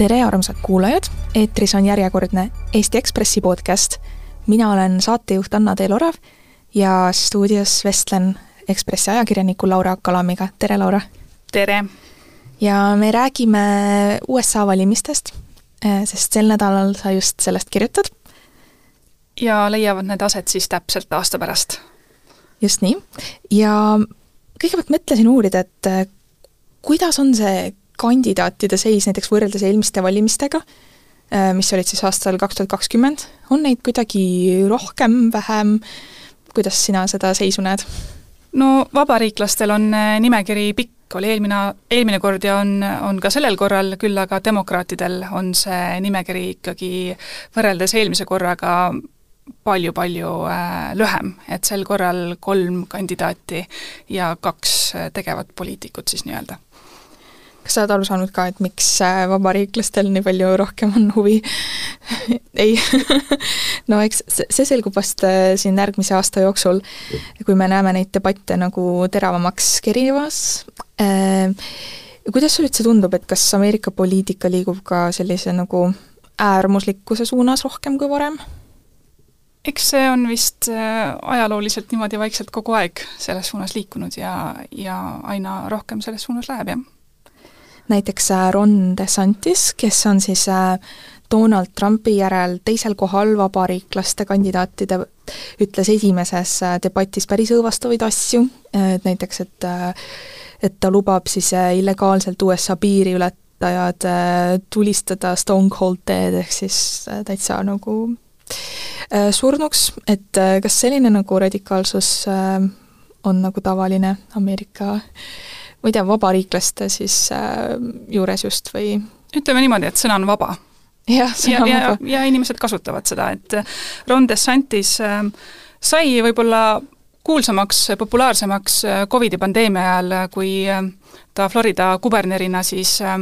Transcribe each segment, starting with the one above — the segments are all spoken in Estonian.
tere, armsad kuulajad, eetris on järjekordne Eesti Ekspressi podcast. mina olen saatejuht Anna-Teel Orav ja stuudios vestlen Ekspressi ajakirjaniku Laura Kalamiga, tere Laura! tere! ja me räägime USA valimistest, eh, sest sel nädalal sa just sellest kirjutad. ja leiavad need aset siis täpselt aasta pärast. just nii, ja kõigepealt mõtlesin uurida, et eh, kuidas on see kandidaatide seis näiteks võrreldes eelmiste valimistega, äh, mis olid siis aastal kaks tuhat kakskümmend, on neid kuidagi rohkem, vähem, kuidas sina seda seisu näed? no vabariiklastel on äh, nimekiri pikk, oli eelmine, eelmine kord ja on, on ka sellel korral, küll aga demokraatidel on see nimekiri ikkagi võrreldes eelmise korraga palju-palju äh, lühem, et sel korral kolm kandidaati ja kaks tegevat poliitikut siis nii-öelda kas sa oled aru saanud ka, et miks äh, vabariiklastel nii palju rohkem on huvi ei no eks see selgub vast äh, siin järgmise aasta jooksul, kui me näeme neid debatte nagu teravamaks kerimas äh,. kuidas sulle üldse tundub, et kas Ameerika poliitika liigub ka sellise nagu äärmuslikkuse suunas rohkem kui varem? eks see on vist äh, ajalooliselt niimoodi vaikselt kogu aeg selles suunas liikunud ja, ja aina rohkem selles suunas läheb, jah näiteks äh, Ron DeSantis, kes on siis äh, Donald Trumpi järel teisel kohal vabariiklaste kandidaatide, ütles esimeses äh, debatis päris õõvastavaid asju, et näiteks, et et ta lubab siis illegaalselt USA piiri ületajad tulistada Stone Cold teed, ehk siis täitsa nagu surnuks, et kas selline nagu radikaalsus on nagu tavaline Ameerika ma ei tea, vabariiklaste siis äh, juures just või? ütleme niimoodi, et sõna on vaba. on ja, vaba. ja inimesed kasutavad seda, et Ron DeSantis äh, sai võib-olla kuulsamaks, populaarsemaks äh, Covidi pandeemia ajal, kui äh, ta Florida kubernerina siis äh,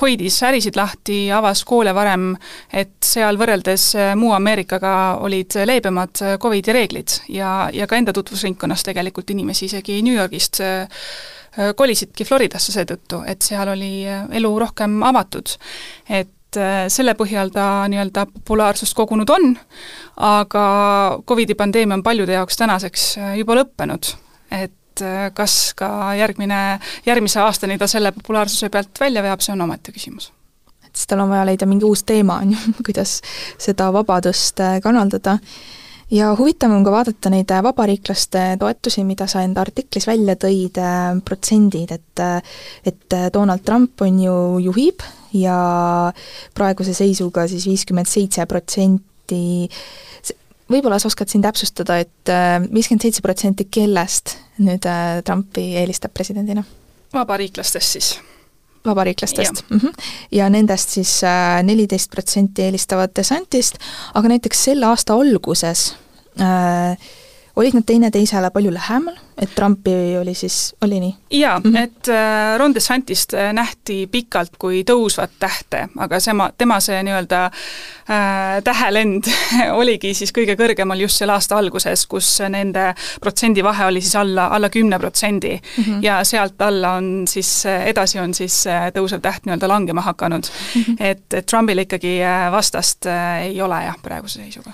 hoidis ärisid lahti, avas koole varem, et seal võrreldes muu Ameerikaga olid leebemad Covidi reeglid ja, ja ka enda tutvusringkonnas tegelikult inimesi isegi New Yorgist Äh, kolisidki Floridasse seetõttu, et seal oli äh, elu rohkem avatud. et äh, selle põhjal ta nii-öelda populaarsust kogunud on, aga Covidi pandeemia on paljude jaoks tänaseks juba lõppenud, et kas ka järgmine, järgmise aastani ta selle populaarsuse pealt välja veab, see on omaette küsimus. Et siis tal on vaja leida mingi uus teema, on ju, kuidas seda vabadust kanaldada ja huvitav on ka vaadata neid äh, vabariiklaste toetusi, mida sa enda artiklis välja tõid, äh, protsendid, et äh, et Donald Trump on ju, juhib ja praeguse seisuga siis viiskümmend seitse protsenti võib-olla sa oskad siin täpsustada, et viiskümmend seitse protsenti kellest nüüd Trumpi eelistab presidendina? vabariiklastest siis vabariiklastest. Mm -hmm. ja nendest siis äh, neliteist protsenti eelistavad DeSantist, aga näiteks selle aasta alguses äh, olid nad teineteisele palju lähemal, et Trumpi oli siis, oli nii? jaa mm, -hmm. et äh, Ron DeSantist äh, nähti pikalt kui tõusvat tähte, aga sema, tema see nii-öelda äh, tähelend oligi siis kõige kõrgemal just selle aasta alguses, kus nende protsendivahe oli siis alla, alla kümne protsendi. -hmm. ja sealt alla on siis, edasi on siis tõusev täht nii-öelda langema hakanud mm. -hmm. et, et Trumpil ikkagi vastast ei ole jah, praeguse seisuga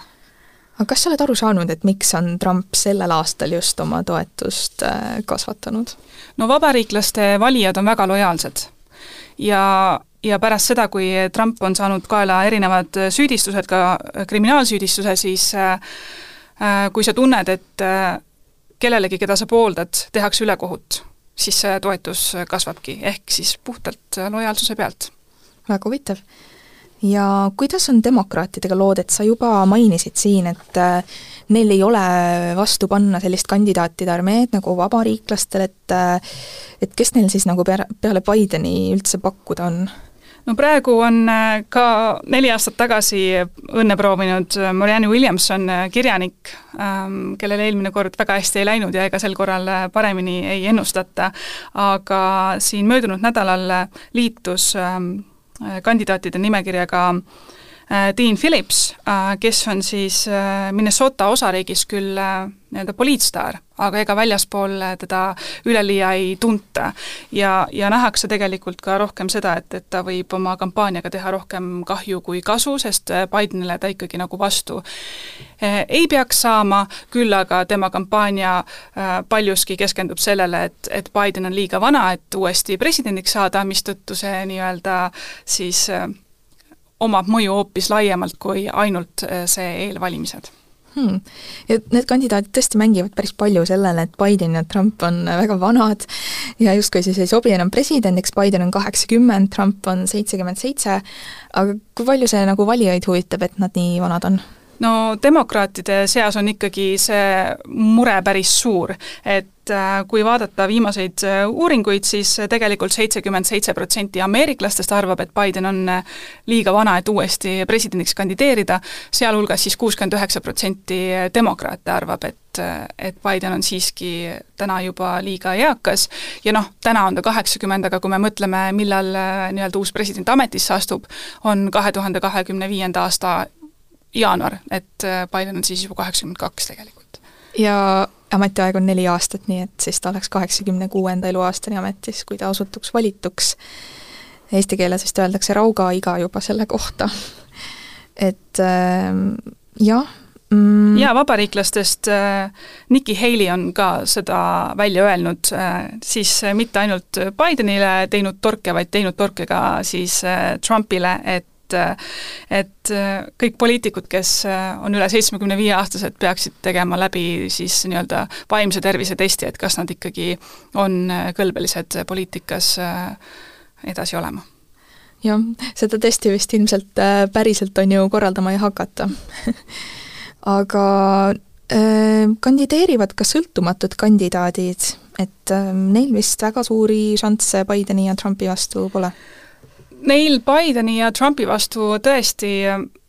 aga kas sa oled aru saanud, et miks on Trump sellel aastal just oma toetust äh, kasvatanud? no vabariiklaste valijad on väga lojaalsed ja, ja pärast seda, kui Trump on saanud kaela erinevad süüdistused, ka kriminaalsüüdistuse, siis äh, äh, kui sa tunned, et kellelegi, keda sa pooldad, tehakse ülekohut, siis see toetus kasvabki, ehk siis puhtalt lojaalsuse pealt. väga huvitav ja kuidas on demokraatidega lood, et sa juba mainisid siin, et äh, neil ei ole vastu panna sellist kandidaatide armeed nagu vabariiklastel, et äh, et kes neil siis nagu peale, Bideni üldse pakkuda on? no praegu on äh, ka neli aastat tagasi õnne proovinud Marianne Williamson, kirjanik, ähm, kellel eelmine kord väga hästi ei läinud ja ega sel korral paremini ei ennustata, aga siin möödunud nädalal liitus ähm, kandidaatide nimekirjaga Äh, Dean Phillips, äh, kes on siis äh, Minnesota osariigis küll nii-öelda poliitstaar, aga ega väljaspool teda üleliia ei tunta. ja, ja nähakse tegelikult ka rohkem seda, et, et ta võib oma kampaaniaga teha rohkem kahju kui kasu, sest Bidenile ta ikkagi nagu vastu ei peaks saama, küll aga tema kampaania paljuski keskendub sellele, et, et Biden on liiga vana, et uuesti presidendiks saada, mistõttu see nii-öelda siis omab mõju hoopis laiemalt kui ainult äh, see eelvalimised. Hmm.. ja need kandidaadid tõesti mängivad päris palju sellele, et Biden ja Trump on väga vanad ja justkui siis ei sobi enam presidendiks, Biden on kaheksakümmend, Trump on seitsekümmend seitse, aga kui palju see nagu valijaid huvitab, et nad nii vanad on? No demokraatide seas on ikkagi see mure päris suur, et äh, kui vaadata viimaseid äh, uuringuid, siis tegelikult seitsekümmend seitse protsenti ameeriklastest arvab, et Biden on äh, liiga vana, et uuesti presidendiks kandideerida, sealhulgas siis kuuskümmend üheksa protsenti demokraate arvab, et et Biden on siiski täna juba liiga eakas. Ja noh, täna on ta kaheksakümmend, aga kui me mõtleme, millal nii-öelda uus president ametisse astub, on kahe tuhande kahekümne viienda aasta jaanuar, et äh, Biden on siis juba kaheksakümmend kaks tegelikult. ja ametiaeg on neli aastat, nii et siis ta oleks kaheksakümne kuuenda eluaastani ametis, kui ta osutuks valituks. Eesti keeles vist öeldakse raugaiga juba selle kohta. et äh, jah mm.. jaa, vabariiklastest äh, Nikki Haley on ka seda välja öelnud äh,, siis mitte ainult Bidenile teinud torke, vaid teinud torke ka siis äh, Trumpile, et et et kõik poliitikud, kes on üle seitsmekümne viie aastased, peaksid tegema läbi siis nii-öelda vaimse tervise testi, et kas nad ikkagi on kõlbelised poliitikas edasi olema. Jah, seda testi vist ilmselt äh, päriselt on ju korraldama ei hakata. Aga äh, kandideerivad ka sõltumatud kandidaadid, et äh, neil vist väga suuri šansse Bideni ja Trumpi vastu pole Neil Bideni ja Trumpi vastu tõesti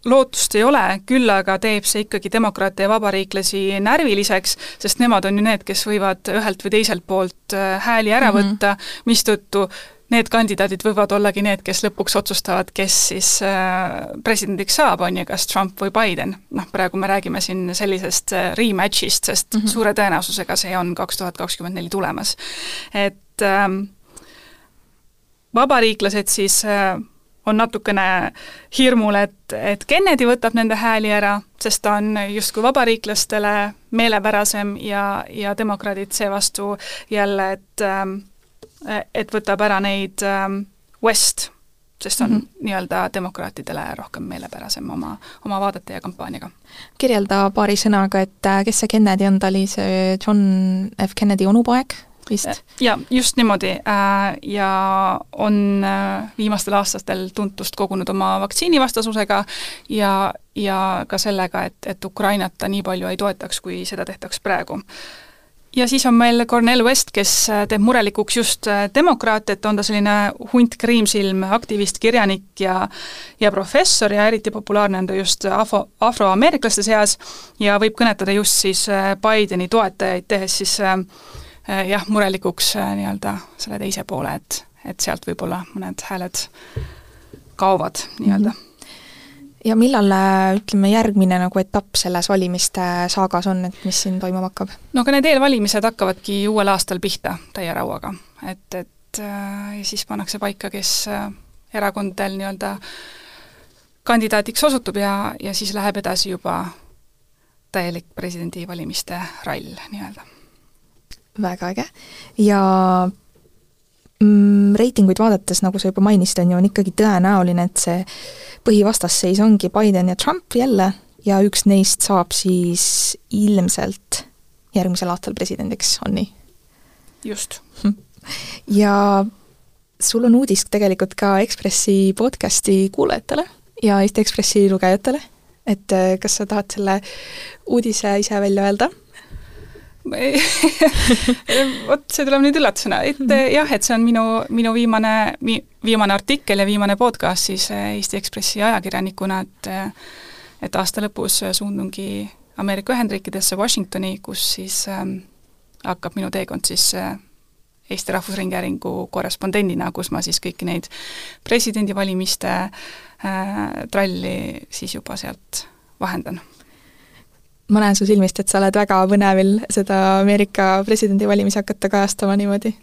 lootust ei ole, küll aga teeb see ikkagi demokraate ja vabariiklasi närviliseks, sest nemad on ju need, kes võivad ühelt või teiselt poolt äh, hääli ära mm -hmm. võtta, mistõttu need kandidaadid võivad ollagi need, kes lõpuks otsustavad, kes siis äh, presidendiks saab, on ju, kas Trump või Biden. noh, praegu me räägime siin sellisest äh, rematch'ist, sest mm -hmm. suure tõenäosusega see on kaks tuhat kakskümmend neli tulemas. et ähm, vabariiklased siis äh, on natukene hirmul, et, et Kennedy võtab nende hääli ära, sest ta on justkui vabariiklastele meelepärasem ja, ja demokraadid seevastu jälle, et ähm, et võtab ära neid ähm, West, sest on mm -hmm. nii-öelda demokraatidele rohkem meelepärasem oma, oma vaadete ja kampaaniaga. kirjelda paari sõnaga, et äh, kes see Kennedy on, ta oli see John F Kennedy onupoeg vist? jaa, just niimoodi äh, ja on äh, viimastel aastatel tuntust kogunud oma vaktsiinivastasusega ja, ja ka sellega, et, et Ukrainat ta nii palju ei toetaks, kui seda tehtaks praegu ja siis on meil Cornel West, kes äh, teeb murelikuks just demokraate, et on ta selline hunt kriimsilm aktivist, kirjanik ja ja professor ja eriti populaarne on ta just afro, afroameeriklaste seas ja võib kõnetada just siis Bideni toetajaid, tehes siis äh, Äh, jah, murelikuks äh, nii-öelda selle teise poole, et, et sealt võib-olla mõned hääled kaovad nii-öelda mm. -hmm. ja millal, äh, ütleme, järgmine nagu etapp selles valimiste saagas on, et mis siin toimuma hakkab? no aga need eelvalimised hakkavadki uuel aastal pihta täie rauaga, et, et ja siis pannakse paika, kes erakondadel nii-öelda kandidaadiks osutub ja, ja siis läheb edasi juba täielik presidendivalimiste rall nii-öelda väga äge ja mm, reitinguid vaadates, nagu sa juba mainisid, on ju, on ikkagi tõenäoline, et see põhivastasseis ongi Biden ja Trump jälle ja üks neist saab siis ilmselt järgmisel aastal presidendiks, on nii? just. ja sul on uudis tegelikult ka Ekspressi podcasti kuulajatele ja Eesti Ekspressi lugejatele, et äh, kas sa tahad selle uudise ise välja öelda? vot see tuleb nüüd üllatusena, et mm -hmm. jah, et see on minu, minu viimane, viimane artikkel ja viimane podcast siis eh, Eesti Ekspressi ajakirjanikuna, et eh, et aasta lõpus suundungi Ameerika Ühendriikidesse, Washingtoni, kus siis ähm, hakkab minu teekond siis äh, Eesti Rahvusringhäälingu korrespondendina, kus ma siis kõiki neid presidendivalimiste tralli siis juba sealt vahendan ma näen su silmist, et sa oled väga põnevil seda Ameerika presidendivalimisi hakata kajastama niimoodi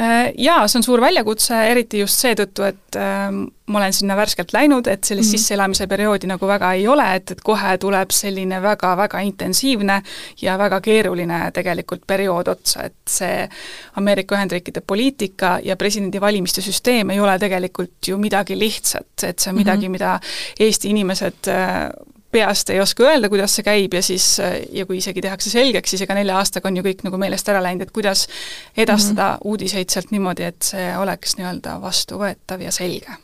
Äh, jaa, see on suur väljakutse, eriti just seetõttu, et äh, ma olen sinna värskelt läinud, et sellist mm -hmm. sisseelamise perioodi nagu väga ei ole, et, et kohe tuleb selline väga-väga intensiivne ja väga keeruline tegelikult periood otsa, et see Ameerika Ühendriikide poliitika ja presidendivalimiste süsteem ei ole tegelikult ju midagi lihtsat, et see on midagi, mm -hmm. mida Eesti inimesed äh, peast ei oska öelda, kuidas see käib ja siis, ja kui isegi tehakse selgeks, siis ega nelja aastaga on ju kõik nagu meelest ära läinud, et kuidas edastada mm -hmm. uudiseid sealt niimoodi, et see oleks nii-öelda vastuvõetav ja selge.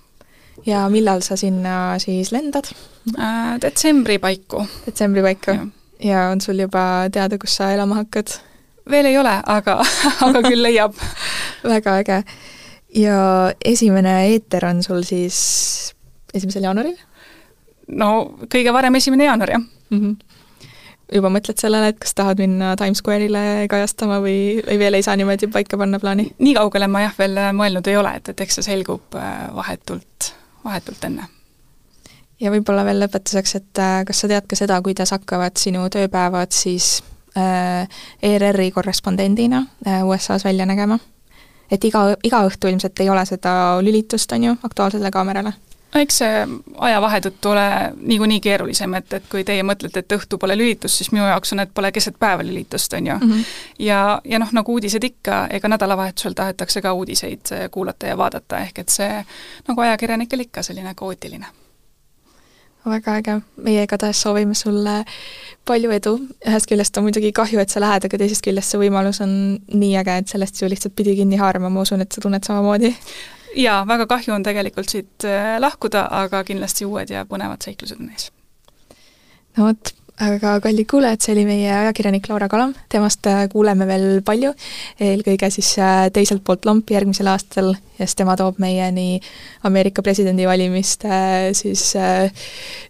ja millal sa sinna siis lendad äh,? Detsembri paiku. detsembri paiku? ja on sul juba teada, kus sa elama hakkad? veel ei ole, aga aga küll leiab väga äge. ja esimene eeter on sul siis esimesel jaanuaril? No kõige varem esimene jaanuar, jah mm. -hmm juba mõtled sellele, et kas tahad minna Times Square'ile kajastama või, või veel ei saa niimoodi paika panna plaani? nii kaugele ma jah, veel mõelnud ei ole, et, et eks see selgub äh, vahetult, vahetult enne. ja võib-olla veel lõpetuseks, et äh, kas sa tead ka seda, kuidas hakkavad sinu tööpäevad siis äh, ERR-i korrespondendina äh, USA-s välja nägema? et iga, iga õhtu ilmselt ei ole seda lülitust, on ju, Aktuaalsele Kaamerale eks see ajavahe tõttu ole niikuinii keerulisem, et, et kui teie mõtlete, et õhtu pole lülitust, siis minu jaoks on, et pole keset päeva lülitust, on ju. Mm. -hmm. ja, ja noh, nagu uudised ikka, ega nädalavahetusel tahetakse ka uudiseid kuulata ja vaadata, ehk et see nagu ajakirjanikel ikka selline kaootiline. Väga äge, meie igatahes soovime sulle palju edu, ühest küljest on muidugi kahju, et sa lähed, aga teisest küljest see võimalus on nii äge, et sellest ju lihtsalt pidi kinni haarama, ma usun, et sa tunned samamoodi jaa, väga kahju on tegelikult siit äh, lahkuda, aga kindlasti uued ja põnevad seiklused on ees. no vot, aga kallid kuulajad, see oli meie ajakirjanik Laura Kalam, temast äh, kuuleme veel palju, eelkõige siis äh, teiselt poolt lampi järgmisel aastal, sest tema toob meieni Ameerika presidendivalimiste siis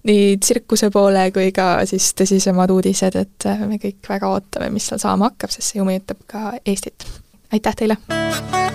nii tsirkuse poole kui ka siis tõsisemad uudised, et me kõik väga ootame, mis seal saama hakkab, sest see ju mõjutab ka Eestit. aitäh teile!